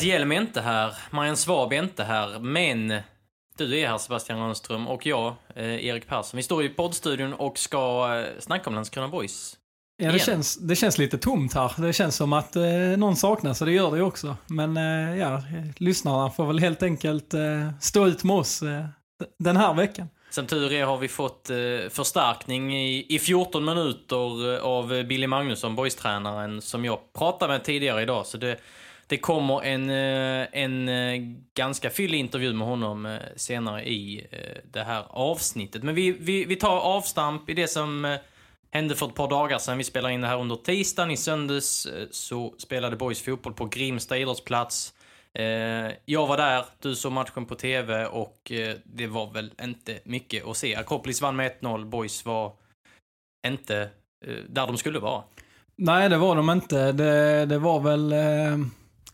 Mattias Hjelm är inte här, Marianne Svab är inte här, men du är här Sebastian Rönnström och jag, eh, Erik Persson. Vi står i poddstudion och ska eh, snacka om Landskrona Boys. Ja, det Igen. känns, det känns lite tomt här. Det känns som att eh, någon saknas och det gör det ju också. Men eh, ja, lyssnarna får väl helt enkelt eh, stå ut med oss eh, den här veckan. Som tur är har vi fått eh, förstärkning i, i 14 minuter av Billy Magnusson, Boys-tränaren, som jag pratade med tidigare idag. Så det, det kommer en, eh, en eh, ganska fyllig intervju med honom eh, senare i det här avsnittet. Men vi, vi, vi tar avstamp i det som hände för ett par dagar sedan. Vi spelar in det här under tisdagen. I söndags så spelade Boys fotboll på Grimsta idrottsplats. Jag var där, du såg matchen på TV och det var väl inte mycket att se. Akropolis vann med 1-0, Boys var inte där de skulle vara. Nej, det var de inte. Det, det var väl, eh,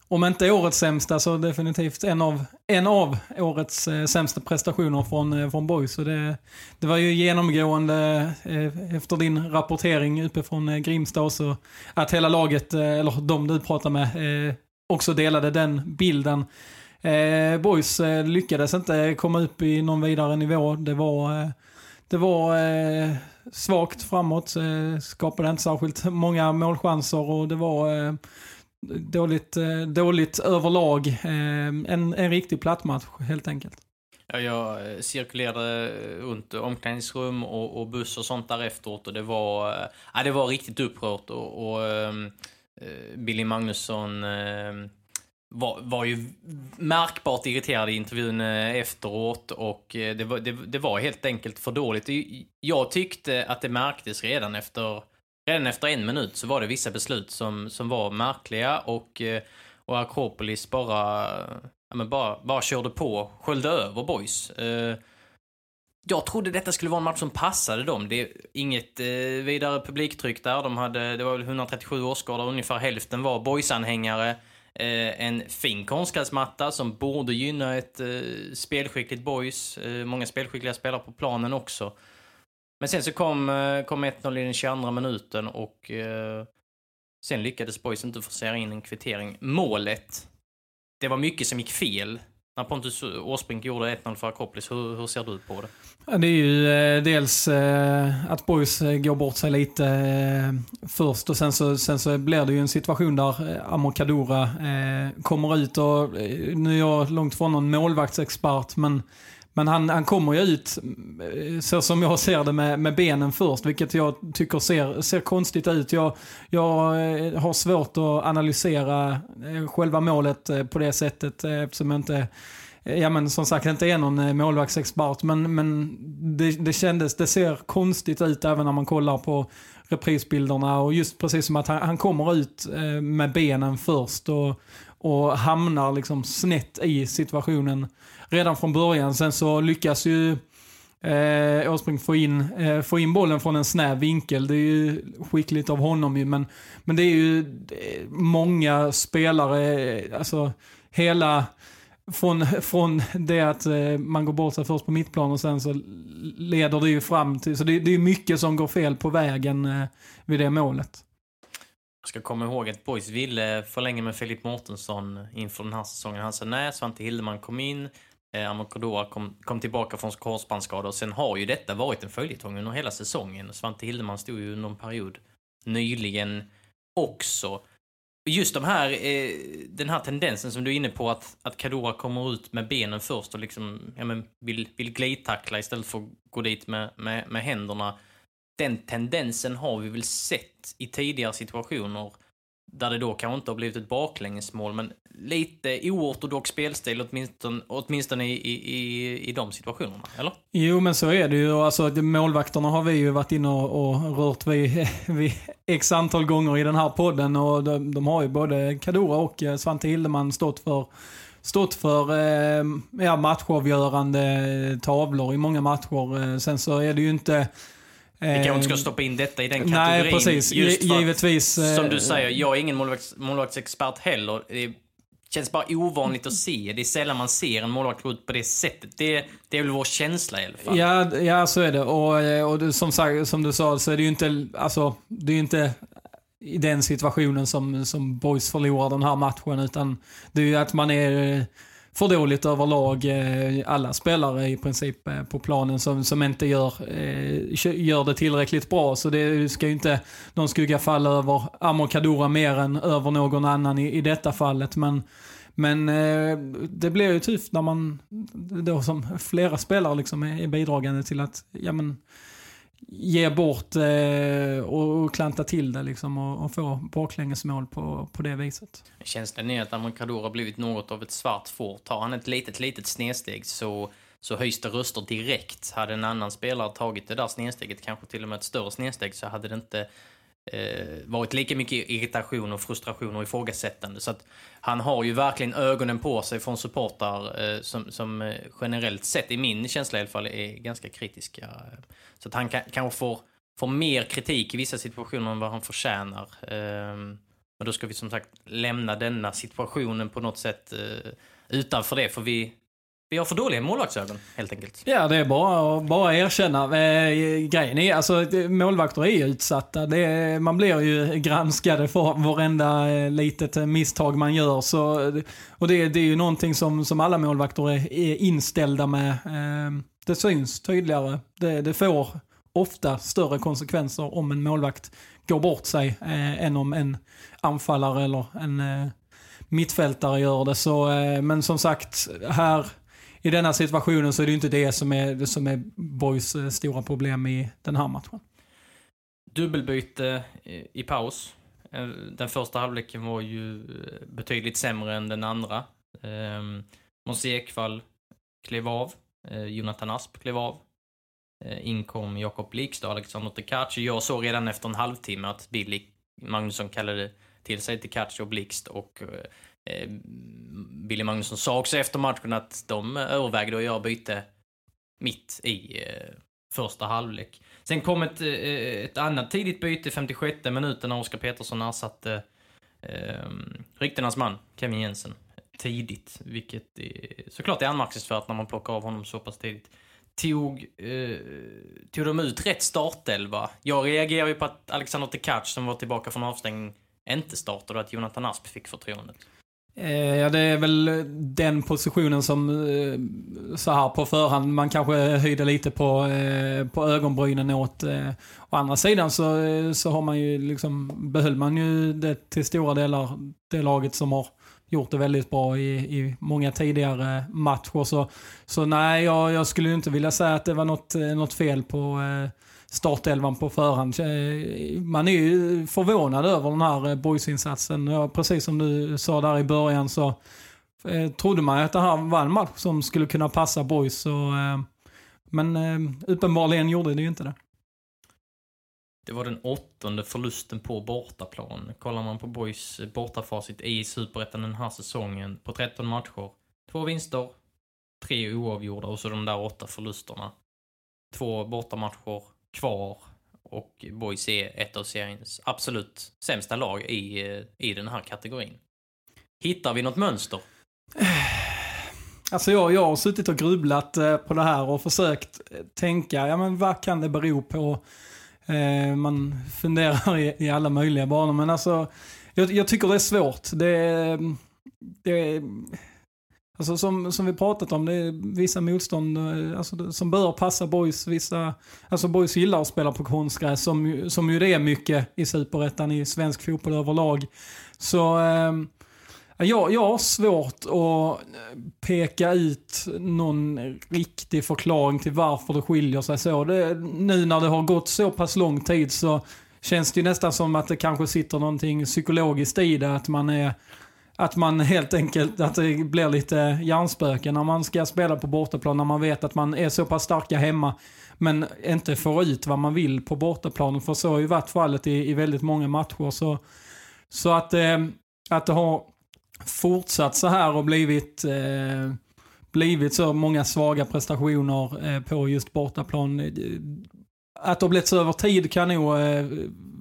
om inte årets sämsta, så definitivt en av, en av årets eh, sämsta prestationer från, eh, från Boys. Så det, det var ju genomgående eh, efter din rapportering uppifrån eh, Grimsta också, att hela laget, eh, eller de du pratar med, eh, också delade den bilden. Eh, Boys eh, lyckades inte komma upp i någon vidare nivå. Det var, eh, det var eh, svagt framåt, eh, skapade inte särskilt många målchanser och det var eh, dåligt, eh, dåligt överlag. Eh, en, en riktig plattmatch helt enkelt. Ja, jag eh, cirkulerade runt omklädningsrum och, och buss och sånt där efteråt och det var, ja, det var riktigt upprört och, och ehm, Billy Magnusson ehm, var, var ju märkbart irriterad i intervjun efteråt och det var, det, det var helt enkelt för dåligt. Jag tyckte att det märktes redan efter, redan efter en minut så var det vissa beslut som, som var märkliga och, eh, och Akropolis bara, ja, men bara, bara körde på, sköljde över boys. Eh, jag trodde detta skulle vara en match som passade dem. Det är inget eh, vidare publiktryck där. De hade, det var väl 137 åskådare, ungefär hälften var boysanhängare. Eh, en fin konstgräsmatta som borde gynna ett eh, spelskickligt boys. Eh, många spelskickliga spelare på planen också. Men sen så kom, eh, kom 1-0 i den 22 minuten och eh, sen lyckades boys inte forcera in en kvittering. Målet, det var mycket som gick fel när Pontus Åsbrink gjorde 1-0 för Akropolis. Hur, hur ser du på det? Ja, Det är ju eh, dels eh, att Boys eh, går bort sig lite eh, först och sen så, sen så blir det ju en situation där eh, Amor Kadura eh, kommer ut och eh, nu är jag långt från någon målvaktsexpert men, men han, han kommer ju ut eh, så som jag ser det med, med benen först vilket jag tycker ser, ser konstigt ut. Jag, jag eh, har svårt att analysera eh, själva målet på det sättet eftersom jag inte Ja men som sagt inte är någon målvaktsexpert. Men, men det, det kändes, det ser konstigt ut även när man kollar på reprisbilderna. Och just precis som att han, han kommer ut med benen först och, och hamnar liksom snett i situationen redan från början. Sen så lyckas ju Eh, Åsbrink få in, eh, få in bollen från en snäv vinkel. Det är ju skickligt av honom ju, men, men det är ju det är många spelare, eh, alltså hela från, från det att eh, man går bort sig först på mittplan och sen så leder det ju fram till, så det, det är mycket som går fel på vägen eh, vid det målet. Jag ska komma ihåg att Boys ville förlänga med Filip Mårtensson inför den här säsongen. Han sa nej, Svante Hildeman kom in, eh, Amokodora kom, kom tillbaka från korsbandsskada och sen har ju detta varit en följetong under hela säsongen. Svante Hildeman stod ju under en period nyligen också. Just de här, eh, den här tendensen som du är inne på att, att Kadora kommer ut med benen först och liksom, ja, men vill, vill glidtackla istället för att gå dit med, med, med händerna. Den tendensen har vi väl sett i tidigare situationer där det då kanske inte har blivit ett baklängesmål, men lite oortodox spelstil åtminstone, åtminstone i, i, i, de situationerna, eller? Jo, men så är det ju. Alltså, målvakterna har vi ju varit inne och, och rört vid, vid x antal gånger i den här podden och de, de har ju både Kadura och eh, Svante Hildeman stått för stått för eh, ja, matchavgörande tavlor i många matcher. Eh, sen så är det ju inte vi kanske inte ska eh, stoppa in detta i den kategorin. Nej, precis. Just för Givetvis. Att, som du säger, jag är ingen målvakts, målvaktsexpert heller. Det känns bara ovanligt att se. Det är sällan man ser en målvakt gå ut på det sättet. Det, det är väl vår känsla i alla fall. Ja, ja så är det. Och, och som, sagt, som du sa så är det ju inte, alltså, det är inte i den situationen som, som Boys förlorar den här matchen. Utan det är ju att man är för dåligt överlag. Eh, alla spelare i princip eh, på planen som, som inte gör, eh, gör det tillräckligt bra. Så det ska ju inte någon skugga falla över Amor Kadura mer än över någon annan i, i detta fallet. Men, men det blir ju tufft när man, då som flera spelare liksom är bidragande till att, ja men, ge bort eh, och, klanta till det liksom och, och få baklängesmål på, på det viset. Känslan är att Amokador har blivit något av ett svart får. Tar han ett litet, litet snedsteg så, så höjs det röster direkt. Hade en annan spelare tagit det där snedsteget, kanske till och med ett större snedsteg, så hade det inte eh, varit lika mycket irritation och frustration och ifrågasättande. Så att han har ju verkligen ögonen på sig från supportrar eh, som, som eh, generellt sett, i min känsla i alla fall, är ganska kritiska. Så att han kan, kanske får, får mer kritik i vissa situationer än vad han förtjänar. Eh, men då ska vi som sagt lämna denna situationen på något sätt eh, utanför det, för vi, vi har för dåliga målvaktsögon, helt enkelt. Ja, det är bara att bara erkänna. Eh, grejen är, alltså målvakter är utsatta. Är, man blir ju granskade för varenda eh, litet misstag man gör. Så, och det, det är ju någonting som, som alla målvakter är, är inställda med. Eh, det syns tydligare. Det, det får ofta större konsekvenser om en målvakt går bort sig eh, än om en anfallare eller en eh, mittfältare gör det. Så, eh, men som sagt, här i denna situationen så är det inte det som är, som är Boys eh, stora problem i den här matchen. Dubbelbyte i paus. Eh, den första halvleken var ju eh, betydligt sämre än den andra. Um, Måns Ekvall klev av. Jonathan Asp klev av. Inkom Jakob och Alexander Tekaci. Jag såg redan efter en halvtimme att Billy Magnusson kallade till sig Tekaci och Blixt och Eh, Billy Magnusson sa också efter matchen att de övervägde att göra byte mitt i eh, första halvlek. Sen kom ett, eh, ett annat tidigt byte i 56 minuten när Oskar Petersson ersatte eh, ryktenas man, Kevin Jensen, tidigt. Vilket är, såklart är anmärkningsvärt när man plockar av honom så pass tidigt. Tog, eh, tog de ut rätt startelva? Jag reagerar ju på att Alexander Tekac som var tillbaka från avstängning inte startade och att Jonathan Asp fick förtroendet. Eh, ja, det är väl den positionen som eh, så här på förhand man kanske höjde lite på, eh, på ögonbrynen åt. Å andra sidan så, så har man ju liksom, behöll man ju det till stora delar, det laget som har gjort det väldigt bra i, i många tidigare matcher. Så, så nej, jag, jag skulle inte vilja säga att det var något, något fel på startelvan på förhand. Eh, man är ju förvånad över den här eh, boysinsatsen. Precis som du sa där i början så eh, trodde man att det här var en match som skulle kunna passa boys. Och, men uppenbarligen gjorde det ju inte det. Det var den åttonde förlusten på bortaplan. Kollar man på Boys bortafacit i Superettan den här säsongen på 13 matcher. Två vinster, tre oavgjorda och så de där åtta förlusterna. Två bortamatcher, kvar och Boys är ett av seriens absolut sämsta lag i, i den här kategorin. Hittar vi något mönster? Alltså jag, jag har suttit och grubblat eh, på det här och försökt eh, tänka, ja men vad kan det bero på? Eh, man funderar i, i, alla möjliga banor, men alltså jag, jag tycker det är svårt. Det, eh, det, Alltså som, som vi pratat om, det är vissa motstånd eh, alltså, som bör passa boys. Vissa, alltså boys gillar att spela på konstgräs, som, som ju det är mycket i superettan i svensk fotboll överlag. Så eh, jag, jag har svårt att peka ut någon riktig förklaring till varför det skiljer sig så. Det, nu när det har gått så pass lång tid så känns det ju nästan som att det kanske sitter någonting psykologiskt i det. Att man är att man helt enkelt, att det blir lite hjärnspöken när man ska spela på bortaplan. När man vet att man är så pass starka hemma. Men inte får ut vad man vill på bortaplan. För så har ju varit fallet i, i väldigt många matcher. Så, så att, eh, att det har fortsatt så här och blivit, eh, blivit så många svaga prestationer eh, på just bortaplan. Att det har blivit så över tid kan nog eh,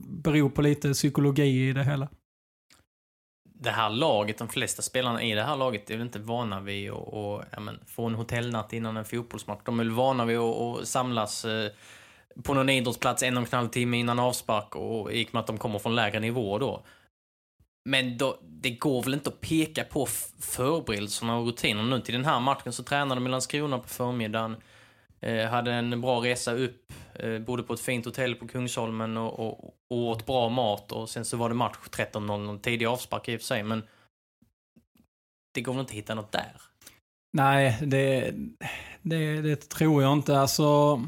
bero på lite psykologi i det hela det här laget, de flesta spelarna i det här laget är väl inte vana vid att och, ja, men, få en hotellnatt innan en fotbollsmatch. De är väl vana vid att och samlas eh, på någon idrottsplats en och en halv timme innan avspark och i och med att de kommer från lägre nivåer då. Men då, det går väl inte att peka på förberedelserna och rutinerna. Nu till den här matchen så tränade de i Landskrona på förmiddagen. Eh, hade en bra resa upp, eh, bodde på ett fint hotell på Kungsholmen och, och, och åt bra mat och sen så var det match 13.00, tidig avspark i och för sig, men det går väl inte att hitta något där? Nej, det, det, det tror jag inte. Alltså,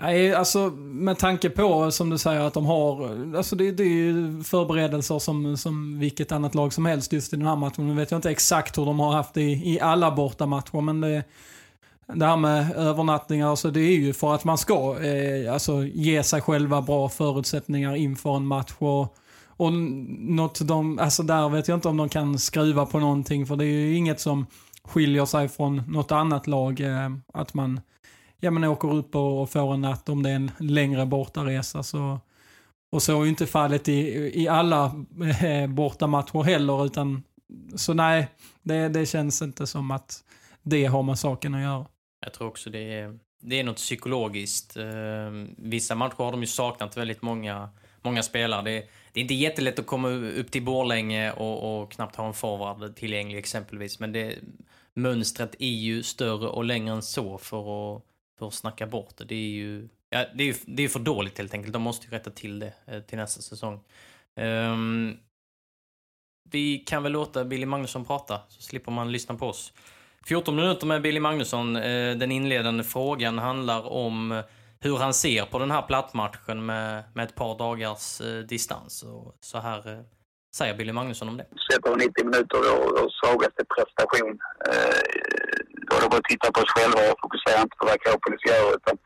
Nej, alltså med tanke på som du säger att de har, alltså det, det är ju förberedelser som, som vilket annat lag som helst just i den här matchen. Nu vet jag inte exakt hur de har haft det i, i alla bortamatcher men det, det här med övernattningar, alltså det är ju för att man ska eh, alltså, ge sig själva bra förutsättningar inför en match. Och, och något de, alltså där vet jag inte om de kan skruva på någonting för det är ju inget som skiljer sig från något annat lag. Eh, att man ja, men åker upp och, och får en natt om det är en längre bortaresa. Så, och så är ju inte fallet i, i alla eh, bortamatcher heller. Utan, så nej, det, det känns inte som att det har med saken att göra. Jag tror också det är, det är något psykologiskt. Ehm, vissa matcher har de ju saknat väldigt många, många spelare. Det, det är inte jättelätt att komma upp till Borlänge och, och knappt ha en forward tillgänglig exempelvis. Men det, mönstret är ju större och längre än så för att, för att snacka bort det. Det är ju ja, det är, det är för dåligt helt enkelt. De måste ju rätta till det eh, till nästa säsong. Um, vi kan väl låta Billy Magnusson prata, så slipper man lyssna på oss. 14 minuter med Billy Magnusson. Eh, den inledande frågan handlar om eh, hur han ser på den här plattmatchen med, med ett par dagars eh, distans. Och så här säger Billy Magnusson om det. Sett på 90 minuter vår svagaste prestation. Eh, då är det bara att titta på oss själva och fokusera inte på vad Akropolis gör. Utan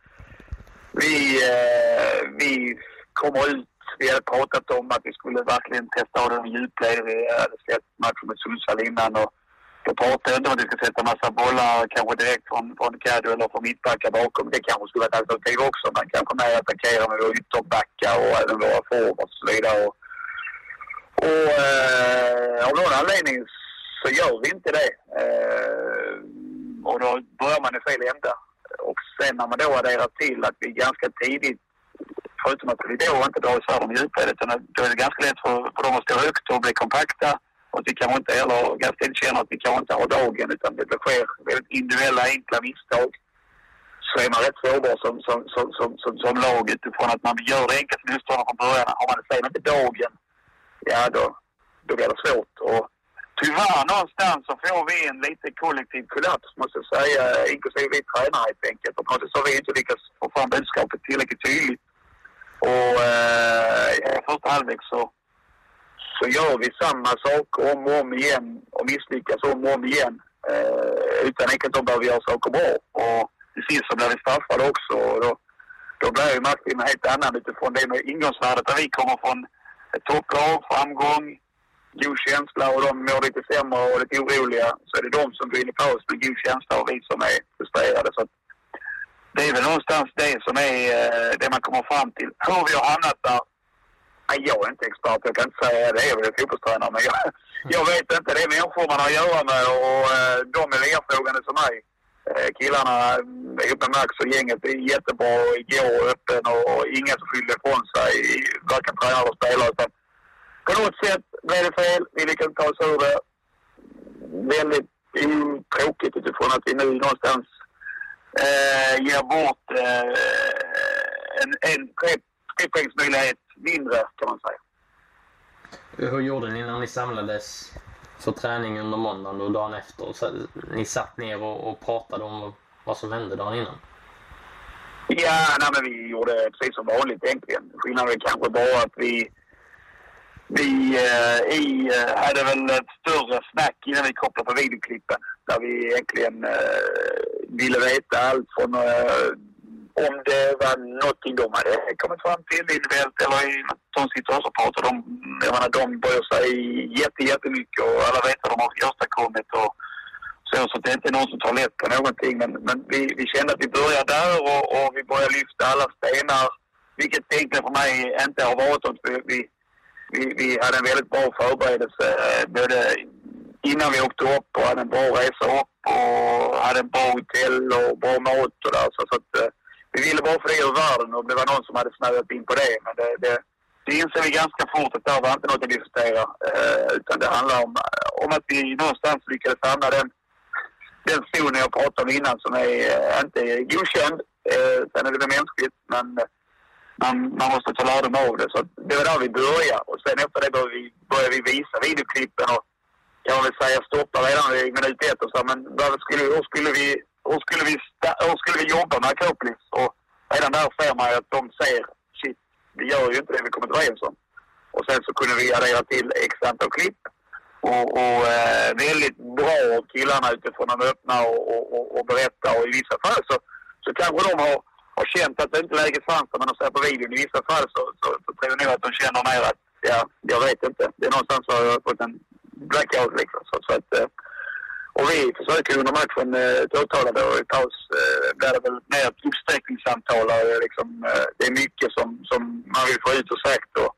vi, eh, vi kommer ut vi hade pratat om att vi skulle verkligen testa av den djupled. Vi hade sett matchen med Sundsvall innan och jag pratar inte om att vi ska sätta massa bollar kanske direkt från, från Caddo eller från mittbackar bakom. Det kanske skulle vara ett alternativ också, Man kanske mer attackerar med våra ytterbackar och även våra forwards och så vidare. Och, och eh, av någon anledning så gör vi inte det. Eh, och då börjar man i fel ända. Och sen när man då adderar till att vi ganska tidigt, förutom att vi då inte drar isär dem djupledet, då är det ganska lätt för, för dem att stå högt och bli kompakta och vi kanske inte heller ganska känner att vi kanske inte har dagen utan det sker väldigt individuella enkla misstag. Så är man rätt sårbar som, som, som, som, som, som lag utifrån att man gör det enkelt motståndare från början. Har man sen inte dagen, ja då, då blir det svårt. Och tyvärr någonstans så får vi en lite kollektiv kollaps måste jag säga, inklusive vi tränare helt enkelt. Och på något sätt så har vi inte lyckats få fram budskapet tillräckligt tydligt. Och eh, i första halvlek så så gör vi samma saker om och om igen och misslyckas om och om igen. Eh, utan enkelt att vi göra saker bra. Och till sist så blir vi straffade också. Och då, då blir ju matchen helt annan utifrån det med ingångsvärdet där vi kommer från ett topplag, framgång, god känsla och de mår lite sämre och lite oroliga. Så är det de som går in i paus med god känsla och vi som är frustrerade. Så det är väl någonstans det som är eh, det man kommer fram till. Hur vi har hamnat där jag är inte expert, jag kan inte säga det. Jag är väl fotbollstränare, men jag, jag vet inte. Det är människor man har att göra med och eh, de är erfrågande som mig. Eh, killarna eh, ihop med Max och gänget är jättebra igår öppen och ingen som skyllde ifrån sig, varken tränare eller spelare. Utan på något sätt blev det fel. Vi lyckades ta oss ur det. Väldigt tråkigt utifrån att vi nu någonstans eh, ger bort eh, en, en trepoängsmöjlighet mindre kan man säga. Hur gjorde ni när ni samlades för träning under måndagen och dagen efter? Så ni satt ner och, och pratade om vad som hände dagen innan? Ja, nej, men vi gjorde precis som vanligt egentligen. Skillnaden är kanske bara att vi, vi eh, i, eh, hade väl ett större snack innan vi kopplade på videoklippen. Där vi egentligen eh, ville veta allt från eh, om det var någonting de hade kommit fram till individuellt eller i de situation så pratar de, jag menar de bryr sig jätte, jättemycket och alla vet vad de har åstadkommit och så, så det är inte någon som tar lätt på någonting men, men vi, vi kände att vi börjar där och, och vi börjar lyfta alla stenar vilket egentligen för mig inte har varit något. Vi, vi, vi, hade en väldigt bra förberedelse eh, både innan vi åkte upp och hade en bra resa upp och hade en bra hotell och bra mat och där. Så, så att, eh, vi ville bara flyga ur världen och det var någon som hade snöat in på det. Men det, det, det inser vi ganska fort att det var inte något att diskutera. Eh, utan det handlar om, om att vi någonstans lyckades hamna den, den zonen jag pratade om innan som är eh, inte är godkänd. Eh, sen är det väl mänskligt men man, man måste ta lärdom av det. Så det var där vi började. Och sen efter det började vi, började vi visa videoklippen och kan man väl säga stoppa redan i minut ett och så. Men skulle, hur skulle vi hur skulle vi, hur skulle vi jobba med Akropolis? Och redan där ser man ju att de ser, shit, vi gör ju inte det vi kommit överens om. Och sen så kunde vi addera till x antal klipp. Och, och eh, väldigt bra av killarna utifrån att öppna och, och, och, och berätta. Och i vissa fall så, så kanske de har, har känt att det inte läget fanns där, men de ser på videon. I vissa fall så, så, så tror jag nog att de känner mer att, ja, jag vet inte. Det är någonstans har jag fått en blackout liksom. Så, så att, eh, och vi försöker under matchen eh, åtala då i paus eh, blir det väl mer uppsträckningssamtal. Eh, liksom, eh, det är mycket som, som man vill få ut och sagt. Och,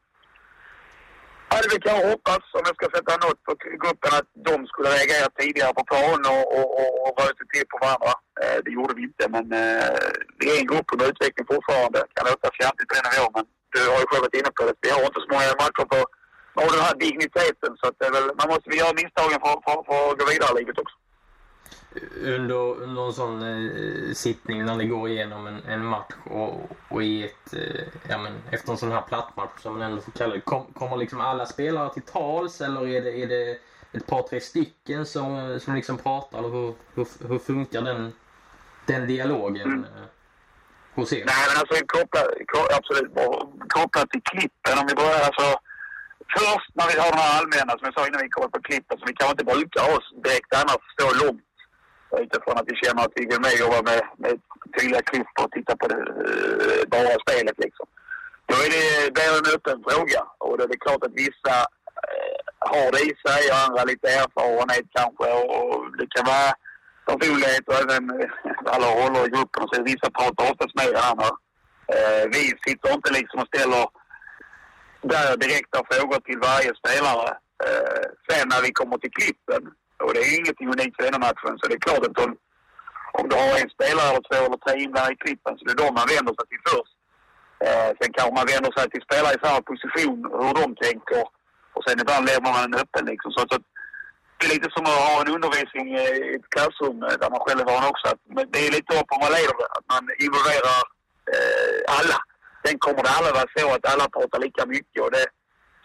hade vi kanske hoppats, om jag ska sätta något på gruppen, att de skulle reagera tidigare på plan och, och, och, och röta till på varandra. Eh, det gjorde vi inte, men eh, det är en grupp under utveckling fortfarande. Det kan låta fjantigt på den nivån, men du har ju själv varit inne på det. Vi har inte så många matcher på och den här digniteten. Så att det väl, man måste väl göra misstagen för, för, för att gå vidare i livet också. Under, under en sån eh, sittning när ni går igenom en, en match och, och i ett, eh, ja, men, efter en sån här plattmatch som man ändå får kalla det. Kom, kommer liksom alla spelare till tals eller är det, är det ett par tre stycken som, som liksom pratar? Eller hur, hur, hur funkar den, den dialogen mm. Eh, hos er? Nej men alltså kopplat, absolut, kopplat till klippen om vi börjar alltså först när vi har de här allmänna, som jag sa innan vi kommer på klippen, som vi kanske inte brukar ha direkt annars stå långt utifrån att vi känner att vi vill med jobba med, med tydliga klipp och titta på det uh, bara spelet liksom. Då är det, det är en öppen fråga och det är klart att vissa uh, har det i sig och andra lite erfarenhet kanske och, och det kan vara personlighet och även eh, alla roller i gruppen så vissa pratar oftast med varandra. Uh, vi sitter inte liksom och ställer där direkta frågor till varje spelare. Eh, sen när vi kommer till klippen, och det är ingenting unikt för denna matchen, så det är klart att de, om du har en spelare eller två eller tre inblandade i klippen så det är de man vänder sig till först. Eh, sen kanske man vänder sig till spelare i samma position, hur de tänker. Och sen ibland lämnar man en öppen liksom. Så, så det är lite som att ha en undervisning i ett klassrum eh, där man själv är van också. Att, det är lite upp om man leder det, att man involverar eh, alla. Sen kommer det aldrig vara så att alla pratar lika mycket och det,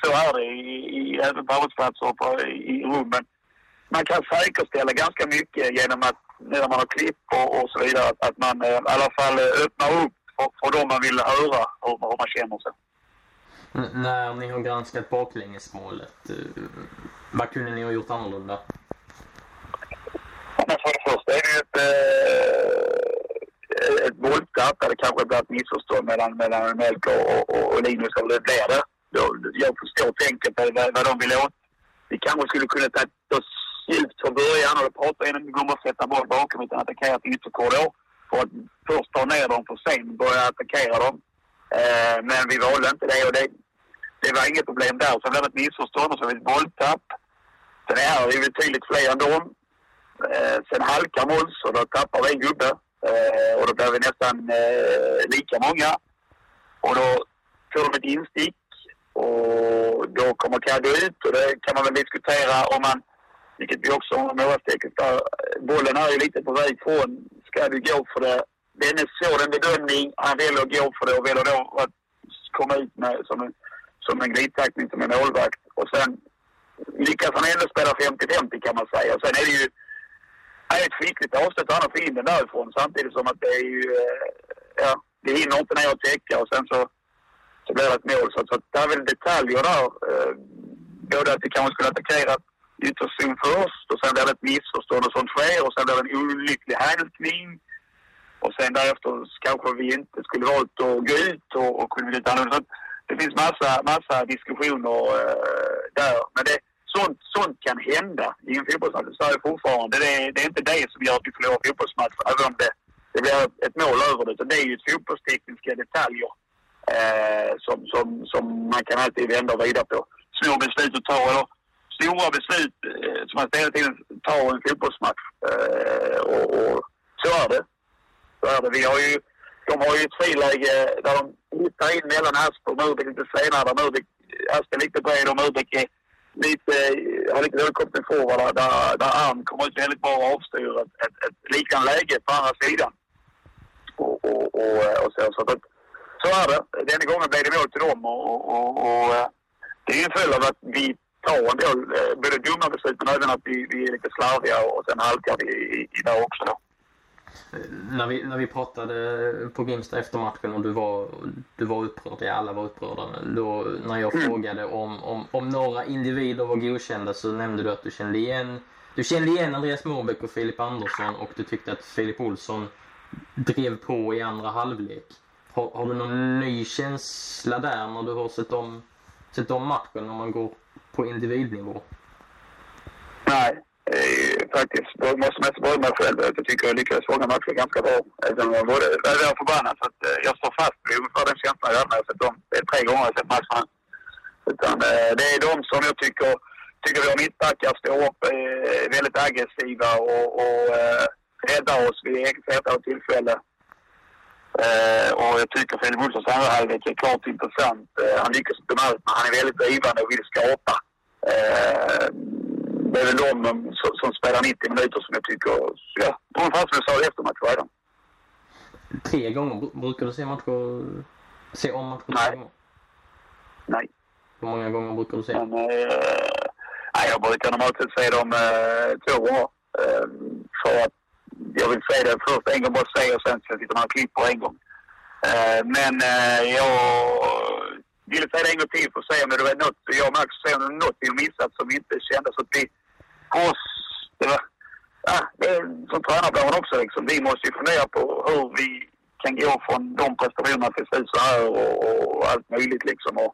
så är det i, i, även på arbetsplatser och på, i, i rummen. Man kan säkerställa ganska mycket genom att när man har klipp och, och så vidare att, att man eh, i alla fall eh, öppnar upp för, för dem man vill höra hur, hur man känner sig. N när ni har granskat baklängesmålet, eh, vad kunde ni ha gjort annorlunda? men för det första är det ju ett, eh, Eh, ett bolltapp där det kanske blir ett missförstånd mellan, mellan Melker och, och, och Linus, eller det blir det. Jag förstår tänket på vad, vad de vill åt. Vi kanske skulle kunna ta oss djupt från början och prata en gång att sätta boll bakom utan attackera till ytterkorridor. För att först ta ner dem för sen börja attackera dem. Eh, men vi valde inte det och det, det var inget problem där. Sen blev det ett missförstånd och så det ett bolltapp. Sen är det betydligt fler än dem. Eh, sen halkar Måns och då tappar vi en gubbe. Eh, och då blir vi nästan eh, lika många. Och då får de ett instick och då kommer Caddy ut och det kan man väl diskutera om man, vilket vi också har nålastrecket där, bollen är ju lite på väg från, ska du gå för det? Denne är en bedömning, han väljer att gå för det och väljer då att komma ut med som en, som en glidtackning som en målvakt och sen lyckas han ändå spela 50-50 kan man säga. Och sen är det ju är ett skickligt avslut han har fått in den därifrån samtidigt som att det är ju, eh, ja, det hinner inte ner och täcka och sen så, så blir det ett mål. Så, så det är väl detaljer där. Eh, både att vi kanske skulle attackera ytterzon först och sen blir det ett missförstånd och sånt sker och sen blir det en olycklig hälsning. Och sen därefter kanske vi inte skulle valt att gå ut och, och kunna bli annorlunda. Det finns massa, massa diskussioner uh, där. Men det, sånt, sånt kan hända i en fotbollsmatch. Så är fortfarande. Det, det är inte det som gör att vi förlorar fotbollsmatcher, även om det, det blir ett mål över det. Så det är ju fotbollstekniska detaljer eh, som, som, som man kan alltid vända och vrida på. Små beslut att ta, eller stora beslut eh, som man hela tiden tar i en fotbollsmatch. Eh, och, och så är det. Så är det. Vi har ju, de har ju ett friläge där de hittar in mellan Asp och Murbeck lite senare. Där Murbeck, är lite bred och Murbeck är lite, har lite dålig koppling forward där, där Arn kommer ut väldigt bra och avstyr ett, ett, ett liknande läge på andra sidan. Och, och, och, och så, så, att, så är det. Denna gången blev det mål till dem och, och, och, och eh, det är en följd av att vi tar en del eh, både dumma beslut men även att vi, vi är lite slarviga och sen halkar vi i, i där också då när vi, när vi pratade på Grimsta efter matchen och du var, du var upprörd, ja alla var upprörda, då när jag mm. frågade om, om, om några individer var godkända så nämnde du att du kände igen du kände igen Andreas Morbäck och Filip Andersson och du tyckte att Filip Olsson drev på i andra halvlek. Har, har du någon ny känsla där när du har sett om, sett om matchen om man går på individnivå? Nej, eh, faktiskt. Då måste mest börja mig själv. Jag tycker jag lyckades fånga matchen ganska bra. Även om jag var, förbannad. Så att, eh, jag står fast vid ungefär den känslan jag hade när jag sett dem. Det är tre gånger jag sett matchen. Utan eh, det är de som jag tycker, tycker våra mittbackar står upp eh, väldigt aggressiva och, och eh, räddar oss vid flertalet tillfällen. Uh, eh, och jag tycker Filip Olssons andra halvlek är klart intressant. Uh, han lyckas inte med allt, men han är väldigt drivande och vill skapa. Uh, det är väl de som, som spelar 90 minuter som jag tycker, ja, ungefär som jag sa i eftermatch redan. Tre gånger? Brukar du se matcher, se om matcher Nej. gånger? Nej. Hur många gånger brukar du se? Men, eh, nej, jag brukar normalt sett se dem eh, två gånger. Eh, för att jag vill se det först en gång bara se och sen ska jag sitta och klipper en gång. Eh, men eh, jag ville säga det en gång till för att se om det var något, jag och Max, se om det var något vi missat som inte kändes att vi oss, det var, ja, det är som tränarbladen också liksom. Vi måste ju fundera på hur vi kan gå från de prestationerna till slut så här och, och allt möjligt liksom. Och,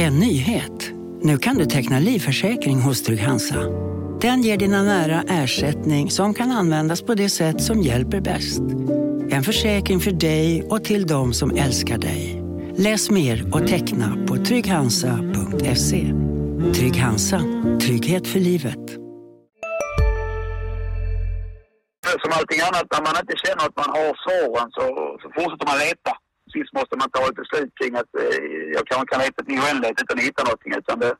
En nyhet. Nu kan du teckna livförsäkring hos Trygg-Hansa. Den ger dina nära ersättning som kan användas på det sätt som hjälper bäst. En försäkring för dig och till de som älskar dig. Läs mer och teckna på trygghansa.se. Trygg Hansa. Trygghet för livet. Som allting annat, när man inte känner att man har svaren så, så fortsätter man leta. Sist måste man ta ett beslut kring att eh, jag kanske kan leta till oändlighet utan att hitta någonting. Utan det,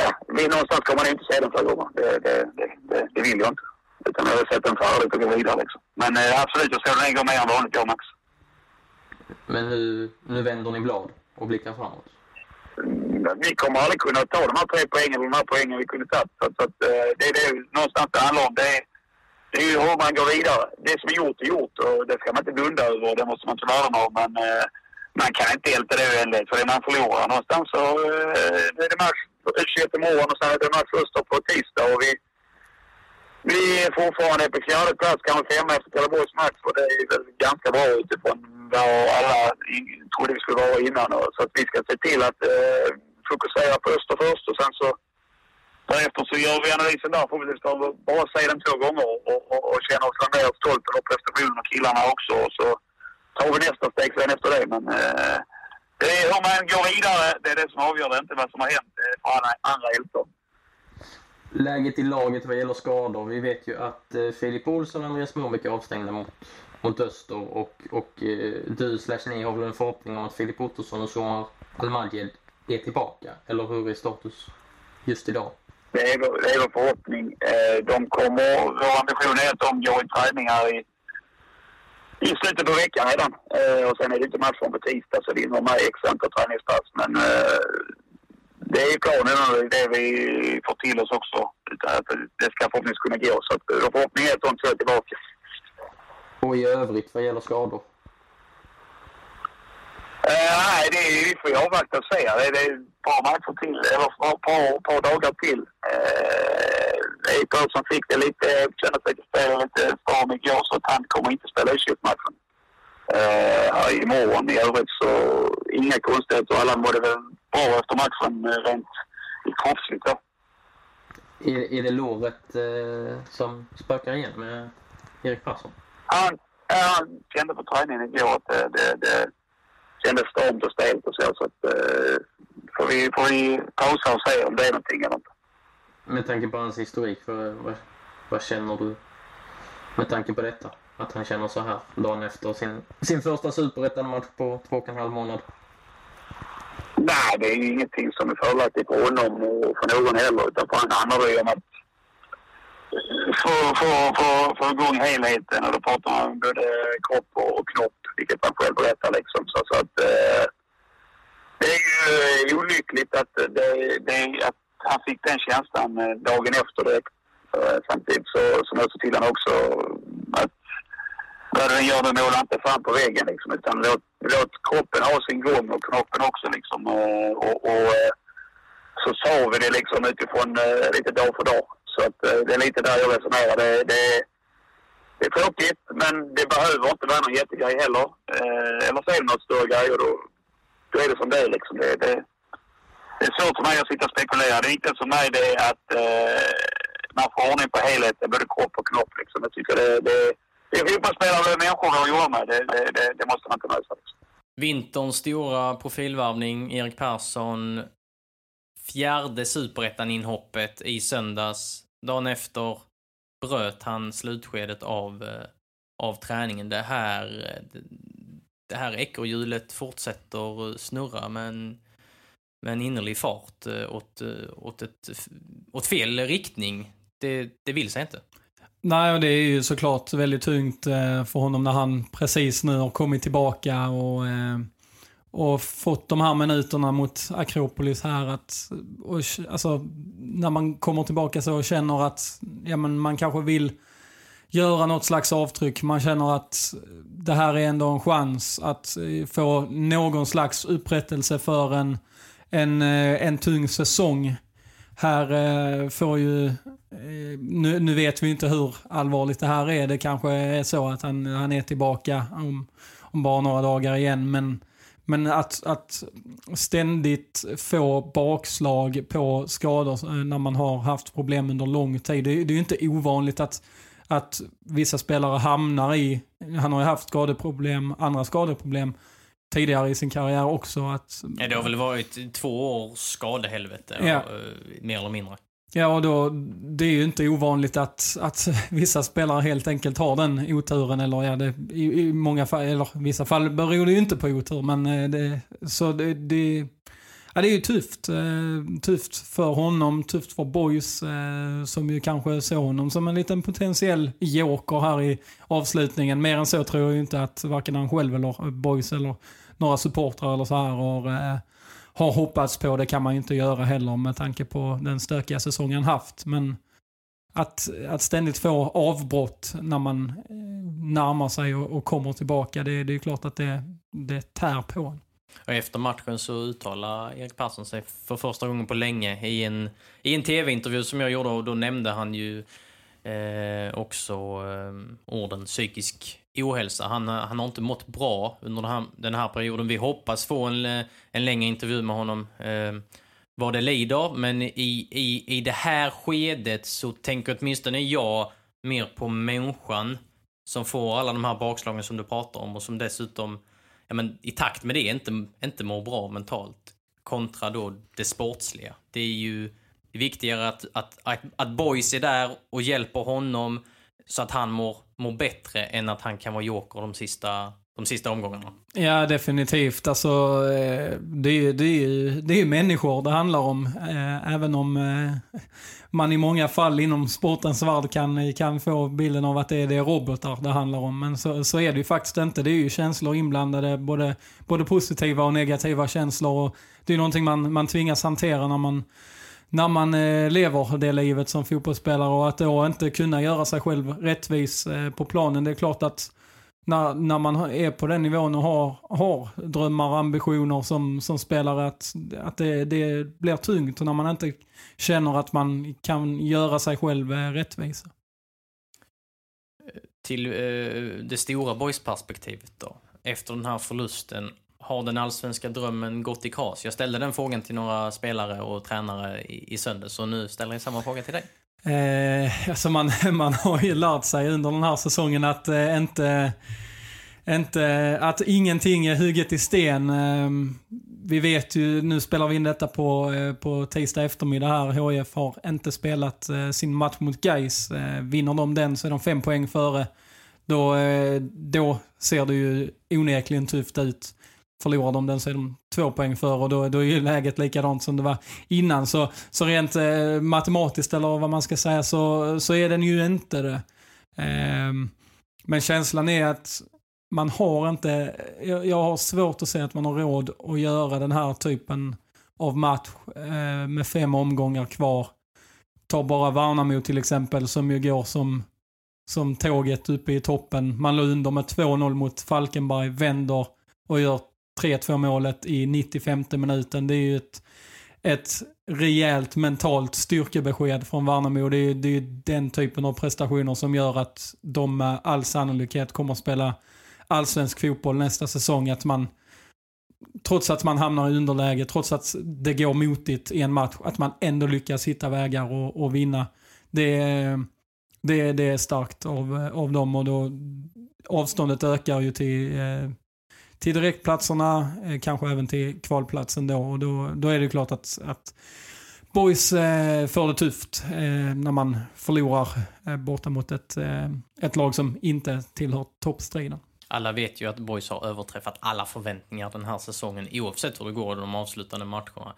ja, någonstans kommer man inte se den förra gången. Det, det, det, det vill jag inte. Utan jag har sett den färdigt och gå vidare liksom. Men eh, absolut, jag ska den en gång mer än vanligt jag Max. Men nu, nu vänder ni blad och blickar framåt? Mm, vi kommer aldrig kunna ta de här tre poängen eller de här poängen vi kunde tagit. Så, så att, eh, det är det någonstans det handlar om. Det är, det är ju hur man går vidare. Det som är gjort är gjort och det ska man inte blunda över. Det måste man ta lärdom på. Men eh, man kan inte älta det oändligt för det man förlorar. Någonstans så eh, är det match 21 imorgon och sen är det match Öster på tisdag. Och vi, vi är fortfarande på fjärde plats, kanske femma efter Trelleborgs match och det är väl ganska bra utifrån vad alla trodde vi skulle vara innan. Så att vi ska se till att eh, fokusera på Öster först och sen så därefter så gör vi analysen där förhoppningsvis bara säga den två gånger och, och, och, känna oss mer stolta över prestationen och killarna också. Och så tar vi nästa steg sen efter det. Men eh, det är hur man går vidare, det är det som avgör det, inte vad som har hänt för andra, andra hjältar. läget i laget vad gäller skador. Vi vet ju att eh, Filip Olsson och Andreas Morbäck är avstängda mot, mot Öster och, och eh, du slash ni har väl en förhoppning om att Filip Ottosson och Somar Almadjed är tillbaka? Eller hur är status just idag? Det är, vår, det är vår förhoppning. Eh, de kommer, vår ambition är att de går i träningar i, i slutet på veckan redan. Eh, och sen är det inte matchen på tisdag så det är med x antal träningspass. Men eh, det är planen och det vi får till oss också. Det ska förhoppningsvis kunna gå. Så att vår förhoppning är att de två är tillbaka. Och i övrigt vad gäller skador? Uh, nej, det vi får ju avvakta och se. Det det är ett par matcher till, eller ett par, par, dagar till. Uh, Eipel som fick det lite, kände sig spela lite stram igår så att han kommer inte spela i matchen uh, imorgon. I övrigt så inga konstigheter. Alla mådde väl bra efter matchen rent kroppsligt då. Är, är det låret eh, som spökar igen med Erik Persson? Han, han kände på träningen igår att det, det, det kändes stramt och stelt och så. så att, eh, får, vi, får vi pausa och se om det är någonting eller inte. Med tanke på hans historik, för, vad, vad känner du med tanke på detta? Att han känner så här dagen efter sin, sin första superettan-match på två och en halv månad? Nej, det är ju ingenting som är fördelaktigt för honom och för någon heller. Utan för han handlar det om att få, för, få, få igång helheten och då pratar man om både kropp och knopp, vilket man själv berättar liksom. Så, så att eh, det är ju eh, olyckligt att, det, det, att han fick den känslan eh, dagen efter direkt. Eh, samtidigt så, så måste till han också att vad den gör, det målar inte fram på väggen liksom, utan låt, låt kroppen ha sin gång och knoppen också liksom. Eh, och, och, och så sa vi det liksom utifrån eh, lite dag för dag. Så att, eh, det är lite där jag resonerar. Det, det, det är tråkigt, men det behöver inte vara någon jättegrej heller. Eh, eller så är det något större grej och då, då är det som det är. Liksom. Det, det, det är svårt för mig att sitta och spekulera. Det viktiga för mig det är att eh, man får ordning på helheten, både kropp och knopp. Liksom. Jag tycker det, det, det är fotbollsspelare och människor har att göra med. Det, det, det, det måste man kunna lösa. Liksom. Vinterns stora profilvärvning, Erik Persson. Fjärde superettan-inhoppet i söndags. Dagen efter bröt han slutskedet av, eh, av träningen. Det här, eh, det här ekorrhjulet fortsätter snurra med en, med en innerlig fart eh, åt, åt, ett, åt fel riktning. Det, det vill sig inte. Nej, och det är ju såklart väldigt tungt för honom när han precis nu har kommit tillbaka och och fått de här minuterna mot Akropolis här. Att, och, alltså, när man kommer tillbaka så känner att ja, men man kanske vill göra något slags avtryck. Man känner att det här är ändå en chans att eh, få någon slags upprättelse för en, en, eh, en tung säsong. Här eh, får ju, nu, nu, vet vi inte hur allvarligt det här är. Det kanske är så att han, han är tillbaka om, om bara några dagar igen. Men men att, att ständigt få bakslag på skador eh, när man har haft problem under lång tid. Det, det är ju inte ovanligt att, att vissa spelare hamnar i, han har ju haft skadeproblem, andra skadeproblem tidigare i sin karriär också. Att, ja, det har väl varit två års skadehelvete, ja. Eh, mer eller mindre. Ja, då, det är ju inte ovanligt att, att vissa spelare helt enkelt har den oturen. Eller ja, det, i, i många fall, eller vissa fall beror det ju inte på otur. Men eh, det, så det, det, ja, det är ju tufft. Eh, tufft för honom, tufft för Boys eh, som ju kanske såg honom som en liten potentiell joker här i avslutningen. Mer än så tror jag ju inte att varken han själv eller Boys eller några supportrar eller så här har har hoppats på. Det kan man ju inte göra heller med tanke på den stökiga säsongen haft. Men att, att ständigt få avbrott när man eh, närmar sig och, och kommer tillbaka, det, det är klart att det, det tär på en. Och efter matchen så uttalar Erik Persson sig för första gången på länge i en, i en tv-intervju som jag gjorde och då nämnde han ju eh, också eh, orden psykisk ohälsa. Han, eh, han har inte mått bra under den här, den här perioden. Vi hoppas få en, eh, en längre intervju med honom eh, vad det lider. Men i, i, i det här skedet så tänker åtminstone jag mer på människan som får alla de här bakslagen som du pratar om och som dessutom ja, men, i takt med det inte, inte mår bra mentalt kontra då det sportsliga. Det är ju det är viktigare att, att, att, att Boys är där och hjälper honom så att han mår, mår bättre än att han kan vara joker de sista, de sista omgångarna. Ja, definitivt. Alltså, eh, det, är, det, är, det är människor det handlar om. Eh, även om eh, man i många fall inom sportens värld kan, kan få bilden av att det är, det är robotar det handlar om. Men så, så är det ju faktiskt inte. Det är ju känslor inblandade, både, både positiva och negativa känslor. Och det är någonting man, man tvingas hantera när man när man eh, lever det livet som fotbollsspelare och att då inte kunna göra sig själv rättvis eh, på planen. Det är klart att när, när man är på den nivån och har, har drömmar och ambitioner som, som spelare att, att det, det blir tungt och när man inte känner att man kan göra sig själv eh, rättvisa. Till eh, det stora boysperspektivet då. Efter den här förlusten, har den allsvenska drömmen gått i kras? Jag ställde den frågan till några spelare och tränare i, i söndags och nu ställer jag samma fråga till dig. Eh, alltså man, man har ju lärt sig under den här säsongen att eh, inte, inte, att ingenting är hugget i sten. Eh, vi vet ju, nu spelar vi in detta på, eh, på tisdag eftermiddag här. HIF har inte spelat eh, sin match mot Gais. Eh, vinner de den så är de fem poäng före. Då, då ser det ju onekligen tufft ut. Förlorar de den så är de två poäng för och då, då är ju läget likadant som det var innan. Så, så rent eh, matematiskt eller vad man ska säga så, så är den ju inte det. Eh, men känslan är att man har inte, jag, jag, har svårt att se att man har råd att göra den här typen av match eh, med fem omgångar kvar. Ta bara Värnamo till exempel som ju går som, som tåget uppe i toppen. Man låg under med 2-0 mot Falkenberg, vänder och gör 3-2 målet i 95 minuten. Det är ju ett, ett rejält mentalt styrkebesked från Värnamo. Det är, det är den typen av prestationer som gör att de med all sannolikhet kommer att spela allsvensk fotboll nästa säsong. Att man, trots att man hamnar i underläge, trots att det går motigt i en match, att man ändå lyckas hitta vägar och, och vinna. Det, det, det är starkt av, av dem och då avståndet ökar ju till eh, till direktplatserna, eh, kanske även till kvalplatsen då. Och då, då är det klart att, att Boys eh, får det tufft eh, när man förlorar eh, borta mot ett, eh, ett lag som inte tillhör toppstriden. Alla vet ju att Boys har överträffat alla förväntningar den här säsongen, oavsett hur det går i de avslutande matcherna.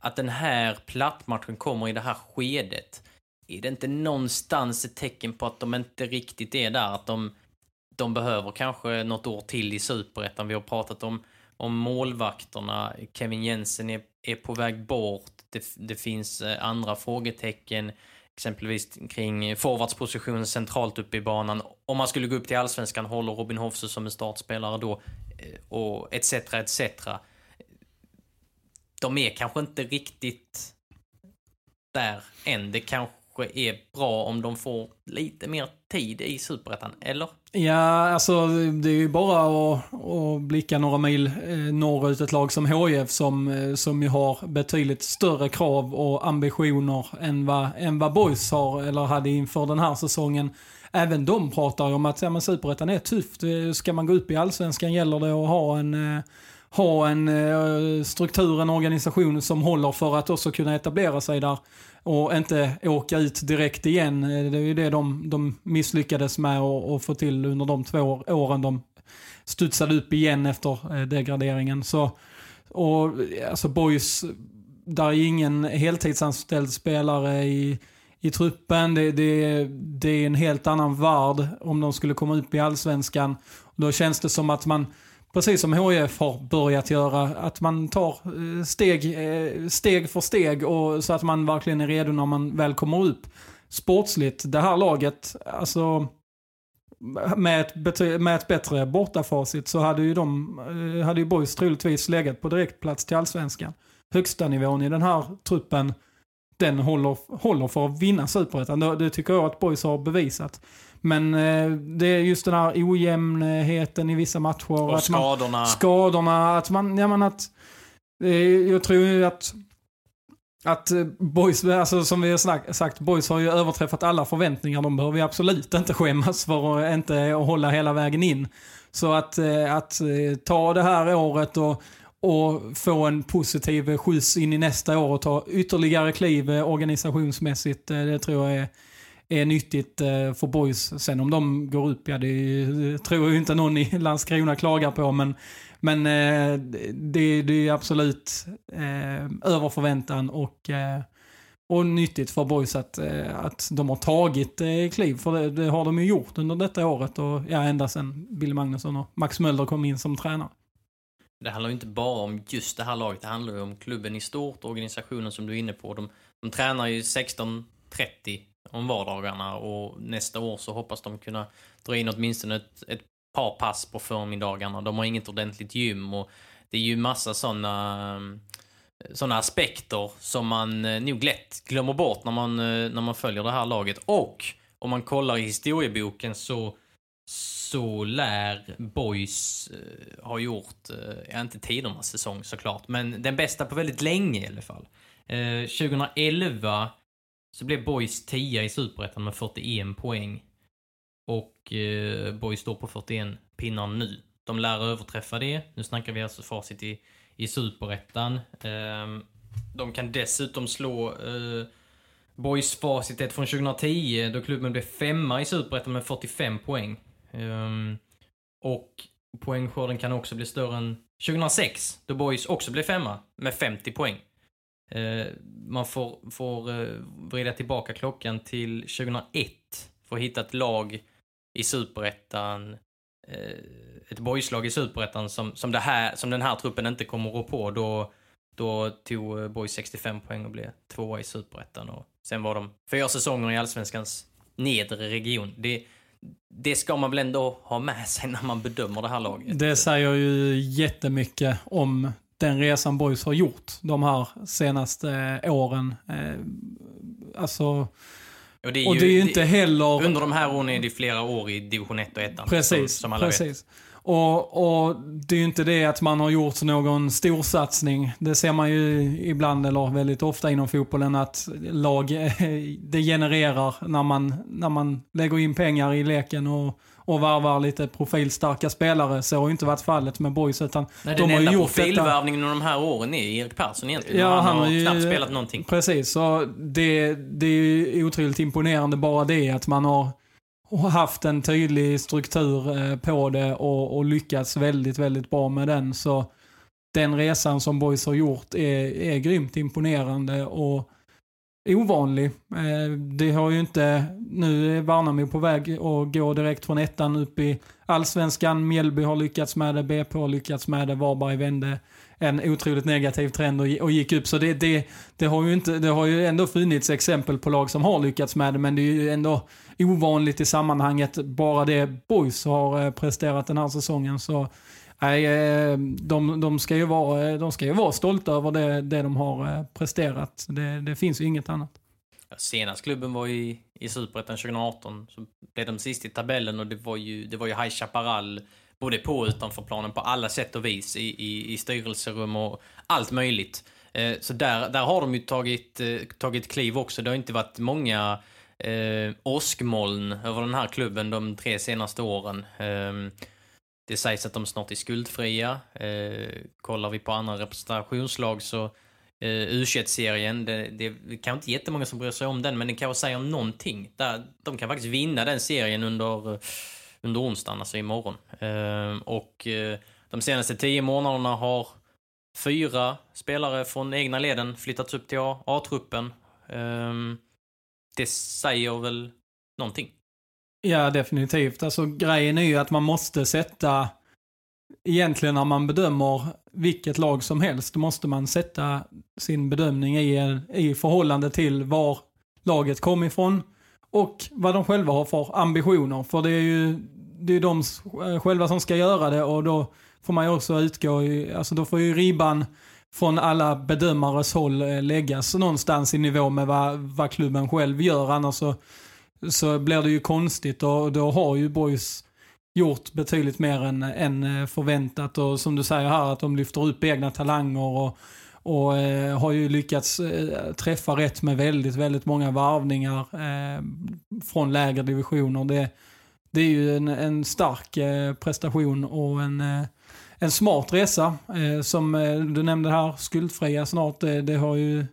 Att den här plattmatchen kommer i det här skedet, är det inte någonstans ett tecken på att de inte riktigt är där? Att de de behöver kanske något år till i superettan. Vi har pratat om, om målvakterna. Kevin Jensen är, är på väg bort. Det, det finns eh, andra frågetecken, exempelvis kring forwardspositionen centralt uppe i banan. Om man skulle gå upp till allsvenskan, håller Robin Hofse som en startspelare då? Eh, och etc, etc. De är kanske inte riktigt där än. Det kanske är bra om de får lite mer tid i Superettan, eller? Ja, alltså det är ju bara att, att blicka några mil eh, norrut ett lag som HIF som, eh, som ju har betydligt större krav och ambitioner än vad, än vad Boys har eller hade inför den här säsongen. Även de pratar ju om att ja, Superettan är tufft. Eh, ska man gå upp i Allsvenskan gäller det att ha en ha en eh, struktur, en organisation som håller för att också kunna etablera sig där och inte åka ut direkt igen. Eh, det är ju det de, de misslyckades med att få till under de två åren de studsade upp igen efter eh, degraderingen. Så, och alltså Boys, där är ingen heltidsanställd spelare i, i truppen. Det, det, det är en helt annan värld om de skulle komma upp i allsvenskan. Då känns det som att man precis som HIF har börjat göra, att man tar eh, steg, eh, steg för steg och så att man verkligen är redo när man väl kommer upp. Sportsligt, det här laget, alltså med ett, med ett bättre bortafacit så hade ju de, eh, hade ju Boys troligtvis legat på direktplats till allsvenskan. Högsta nivån i den här truppen, den håller, håller för att vinna superettan. Det, det tycker jag att Boys har bevisat. Men eh, det är just den här ojämnheten i vissa matcher. Och att skadorna. Man, skadorna. Att man, ja men att... Eh, jag tror ju att... Att eh, boys, alltså som vi har sagt, boys har ju överträffat alla förväntningar. De behöver ju absolut inte skämmas för att inte hålla hela vägen in. Så att, att ta det här året och, och få en positiv skjuts in i nästa år och ta ytterligare kliv organisationsmässigt. Det tror jag är, är nyttigt eh, för boys. Sen om de går upp, ja det tror jag inte någon i Landskrona klagar på. Men, men eh, det, det är absolut eh, över förväntan och, och nyttigt för boys att, att de har tagit kliv. För det, det har de ju gjort under detta året och ja, ända sedan Bill Magnusson och Max Möller kom in som tränare. Det handlar ju inte bara om just det här laget, det handlar ju om klubben i stort, organisationen som du är inne på. De, de tränar ju 16.30 om vardagarna och nästa år så hoppas de kunna dra in åtminstone ett, ett par pass på förmiddagarna. De har inget ordentligt gym och det är ju massa sådana eh, såna aspekter som man eh, nog lätt glömmer bort när man, eh, när man följer det här laget. Och om man kollar i historieboken så så lär Boys eh, ha gjort, eh, ja inte tidernas säsong såklart, men den bästa på väldigt länge i alla fall. Eh, 2011 så blev Boys 10 i Superettan med 41 poäng. Och eh, Boys står på 41 pinnar nu. De lär överträffa det. Nu snackar vi alltså facit i, i Superettan. Eh, de kan dessutom slå eh, Boys facit från 2010 då klubben blev femma i Superettan med 45 poäng. Um, och poängskörden kan också bli större än 2006, då Boys också blev femma med 50 poäng. Eh, man får, får eh, vrida tillbaka klockan till 2001 för att hitta ett lag i superettan, eh, ett boyslag i superettan som, som, som den här truppen inte kommer att rå på. Då, då tog Boys 65 poäng och blev tvåa i superettan. Och sen var de fyra säsonger i allsvenskans nedre region. Det, det ska man väl ändå ha med sig när man bedömer det här laget? Det säger ju jättemycket om den resan Boys har gjort de här senaste åren. Eh, alltså... Och det är ju, och det är ju inte heller... Under de här åren är det flera år i division 1 och 1 Precis, som, som alla precis. Vet. Och, och, det är ju inte det att man har gjort någon storsatsning. Det ser man ju ibland, eller väldigt ofta inom fotbollen, att lag det genererar när man, när man lägger in pengar i leken och, och varvar lite profilstarka spelare. Så har ju inte varit fallet med Boys. Utan Nej, de den har enda gjort profilvärvningen under de här åren är Erik Persson egentligen. Ja, han, han har ju, knappt spelat någonting. Precis, så det, det är ju otroligt imponerande bara det att man har och haft en tydlig struktur eh, på det och, och, lyckats väldigt, väldigt bra med den. Så den resan som Boys har gjort är, är grymt imponerande och ovanlig. Eh, det har ju inte, nu är Värnamo på väg att gå direkt från ettan upp i allsvenskan. Mjällby har lyckats med det, BP har lyckats med det, Varberg vände en otroligt negativ trend och, gick upp. Så det, det, det, har ju inte, det har ju ändå funnits exempel på lag som har lyckats med det, men det är ju ändå ovanligt i sammanhanget. Bara det Boys har eh, presterat den här säsongen. Så nej, eh, de, de, ska ju vara, eh, de ska ju vara stolta över det, det de har eh, presterat. Det, det finns ju inget annat. Senast klubben var i, i Superettan 2018 så blev de sist i tabellen och det var ju, det var ju High Chaparral både på och utanför planen på alla sätt och vis i, i, i styrelserum och allt möjligt. Eh, så där, där har de ju tagit, eh, tagit kliv också. Det har inte varit många eh, åskmoln över den här klubben de tre senaste åren. Eh, det sägs att de snart är skuldfria. Eh, kollar vi på andra representationslag så eh, U21-serien, det, det, det kanske inte jättemånga som bryr sig om den, men det kan säger säga om någonting. Där, de kan faktiskt vinna den serien under under onsdagen, alltså imorgon. Eh, och eh, de senaste tio månaderna har fyra spelare från egna leden flyttats upp till A-truppen. Eh, det säger väl någonting? Ja, definitivt. Alltså grejen är ju att man måste sätta, egentligen när man bedömer vilket lag som helst, måste man sätta sin bedömning i, i förhållande till var laget kom ifrån och vad de själva har för ambitioner. För det är ju det är de eh, själva som ska göra det och då får man ju också utgå i, alltså då får ju ribban från alla bedömares håll eh, läggas någonstans i nivå med vad, vad klubben själv gör. Annars så, så blir det ju konstigt och då har ju Boys gjort betydligt mer än, än eh, förväntat och som du säger här att de lyfter upp egna talanger och, och eh, har ju lyckats eh, träffa rätt med väldigt, väldigt många varvningar eh, från lägre divisioner. Det, det är ju en, en stark eh, prestation och en, eh, en smart resa. Eh, som eh, du nämnde här, skuldfria snart. Det, det har ju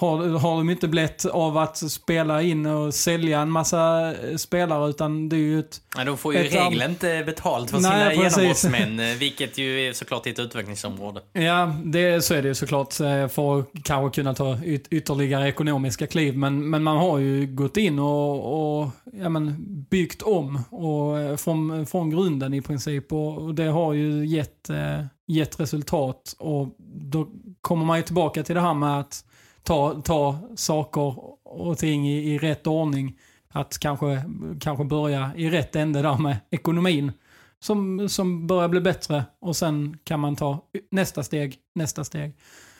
har, har de inte blivit av att spela in och sälja en massa eh, spelare utan det är ju ett... Nej, de får ju i regel inte betalt för Nej, sina genombrottsmän, eh, vilket ju är såklart ett utvecklingsområde. Ja, det, så är det ju såklart eh, för att kanske kunna ta yt, ytterligare ekonomiska kliv. Men, men man har ju gått in och, och ja, men, byggt om och, från, från grunden i princip. Och, och det har ju gett, gett resultat. Och då kommer man ju tillbaka till det här med att ta, ta saker och ting i, i rätt ordning. Att kanske, kanske börja i rätt ände där med ekonomin som, som börjar bli bättre och sen kan man ta nästa steg, nästa steg.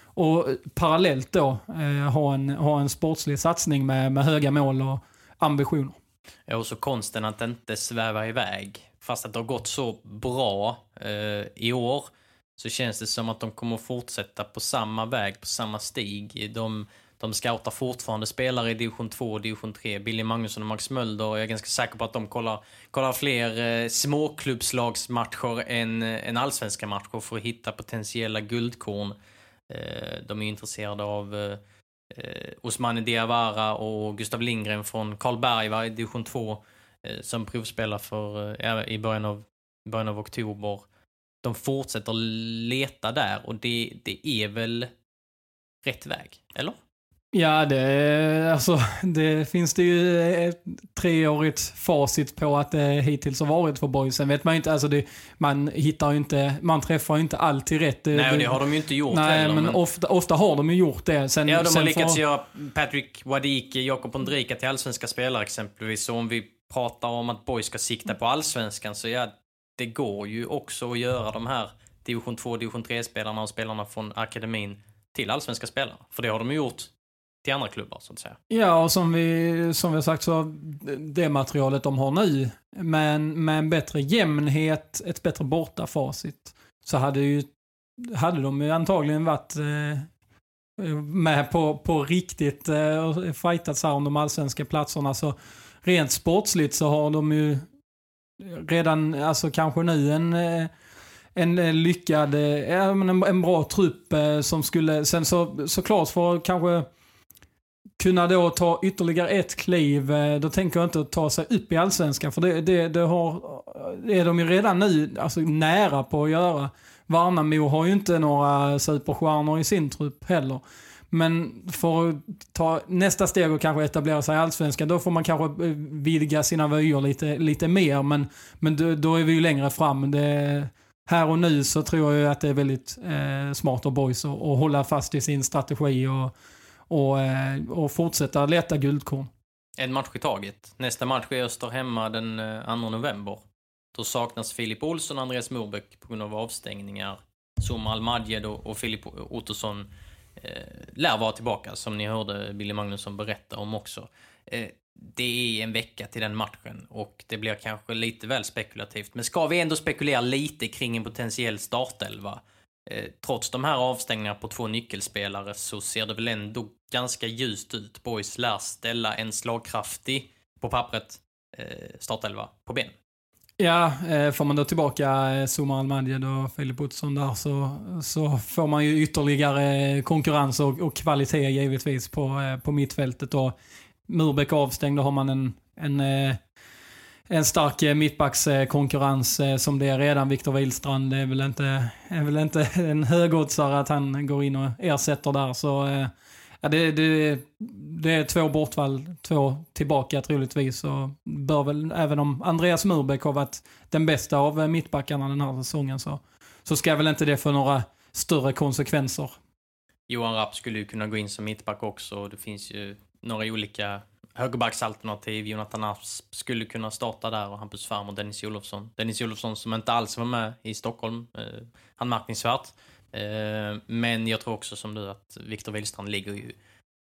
Och parallellt då eh, ha, en, ha en sportslig satsning med, med höga mål och ambitioner. Ja, och så konsten att inte sväva iväg. Fast att det har gått så bra eh, i år så känns det som att de kommer fortsätta på samma väg, på samma stig. De, de scoutar fortfarande spelare i division 2 och division 3. Billy Magnusson och Max Mölder. Jag är ganska säker på att de kollar, kollar fler eh, småklubbslagsmatcher än, än allsvenska matcher för att hitta potentiella guldkorn. Eh, de är intresserade av eh, Osmani Diawara och Gustav Lindgren från Karlberg i division 2 eh, som provspelar för, eh, i början av, början av oktober. De fortsätter leta där och det, det är väl rätt väg, eller? Ja, det, alltså, det finns det ju ett treårigt facit på att det hittills har varit för boys. Sen vet man inte, alltså det, man hittar inte, man träffar ju inte alltid rätt. Nej, och det har de ju inte gjort Nej, heller. men, Ofta, ofta har de ju gjort det. Sen, Ja, de har sen lyckats får- göra Patrick Wadike, Jakob Ondrika till allsvenska spelare exempelvis. Så om vi pratar om att boys ska sikta på allsvenskan så ja, det går ju också att göra de här division 2, division 3-spelarna och spelarna från akademin till allsvenska spelare. För det har de ju gjort till andra klubbar så att säga. Ja, och som vi, som vi har sagt så det materialet de har nu, men med en bättre jämnhet, ett bättre bortafacit, så hade, ju, hade de ju antagligen varit eh, med på, på riktigt eh, och fightats här om de allsvenska platserna. Så rent sportsligt så har de ju redan, alltså kanske nu en eh, en eh, lyckad, eh, ja, men en, en bra trupp som skulle, sen så såklart för att kanske kunna då ta ytterligare ett kliv, då tänker jag inte ta sig upp i allsvenskan för det, det, det, har, det är de ju redan nu alltså, nära på att göra. Värnamo har ju inte några superstjärnor i sin trupp heller. Men för att ta nästa steg och kanske etablera sig i Allsvenskan, då får man kanske eh, vidga sina vyer lite, lite mer. Men, men då, då är vi ju längre fram. Det, här och nu så tror jag att det är väldigt eh, smart av boys att, att hålla fast i sin strategi och, och, eh, och fortsätta leta guldkorn. En match i taget. Nästa match är Öster hemma den eh, 2 november. Då saknas Filip Olsson och Andreas Morbäck på grund av avstängningar. Som Almadjed och, och Filip Ottosson Eh, lär vara tillbaka, som ni hörde Billy Magnusson berätta om också. Eh, det är en vecka till den matchen och det blir kanske lite väl spekulativt. Men ska vi ändå spekulera lite kring en potentiell startelva? Eh, trots de här avstängningarna på två nyckelspelare så ser det väl ändå ganska ljust ut. Boys lär ställa en slagkraftig, på pappret, eh, startelva på ben. Ja, eh, får man då tillbaka eh, Zuma Almadjed och Filip Ottosson där så, så får man ju ytterligare konkurrens och, och kvalitet givetvis på, eh, på mittfältet. Och Murbeck avstängd, då har man en, en, eh, en stark mittbackskonkurrens som det är redan. Viktor Wihlstrand är väl inte, är väl inte en högoddsare att han går in och ersätter där. Så eh, ja, det, det, det är två bortfall, två tillbaka troligtvis. Och bör väl, även om Andreas Murbeck har varit den bästa av eh, mittbackarna den här säsongen så, så ska väl inte det få några större konsekvenser. Johan Rapp skulle ju kunna gå in som mittback också. Det finns ju några olika högerbacksalternativ. Jonathan Asp skulle kunna starta där och Hampus Färm och Dennis Olofsson. Dennis Olofsson som inte alls var med i Stockholm. Eh, anmärkningsvärt. Eh, men jag tror också som du att Viktor Wihlstrand ligger ju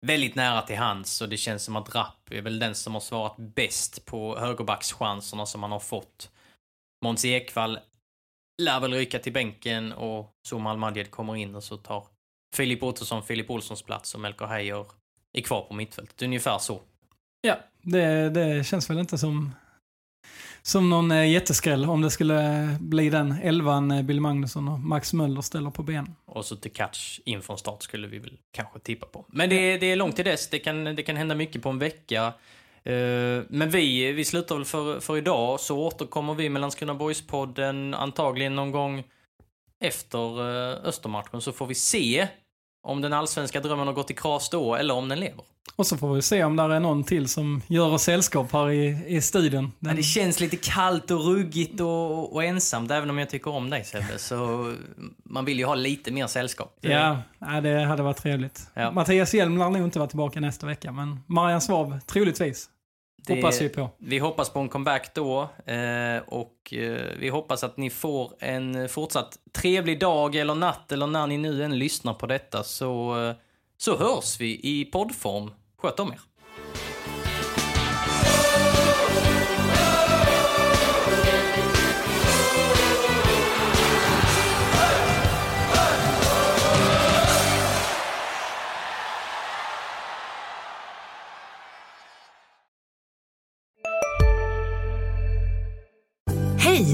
väldigt nära till hands och det känns som att Rapp är väl den som har svarat bäst på högerbackschanserna som han har fått. Måns Ekvall lär väl ryka till bänken och Zuma Almadjed kommer in och så tar Filip Ottosson Filip Olssons plats och Melker Heijer är kvar på mittfältet. Ungefär så. Ja, det, det känns väl inte som, som någon eh, jätteskräll om det skulle eh, bli den elvan eh, Bill Magnusson och Max Möller ställer på ben. Och så till catch in från start skulle vi väl kanske tippa på. Men det, det är långt till dess. Det kan, det kan hända mycket på en vecka. Men vi, vi slutar väl för, för idag, så återkommer vi med Landskrona Boys-podden antagligen någon gång efter Östermatchen, så får vi se om den allsvenska drömmen har gått i kras då, eller om den lever. Och så får vi se om där är någon till som gör oss sällskap här i, i studion. Men det känns lite kallt och ruggigt och, och ensamt, även om jag tycker om dig Sebbe. Så man vill ju ha lite mer sällskap. Ja, ja, det hade varit trevligt. Ja. Mattias Hjelm lär nog inte vara tillbaka nästa vecka, men Marianne Svab troligtvis. Det- Hoppas vi på. Vi hoppas på en comeback då eh, och eh, vi hoppas att ni får en fortsatt trevlig dag eller natt eller när ni nu än lyssnar på detta så, eh, så hörs vi i poddform. Sköt om er.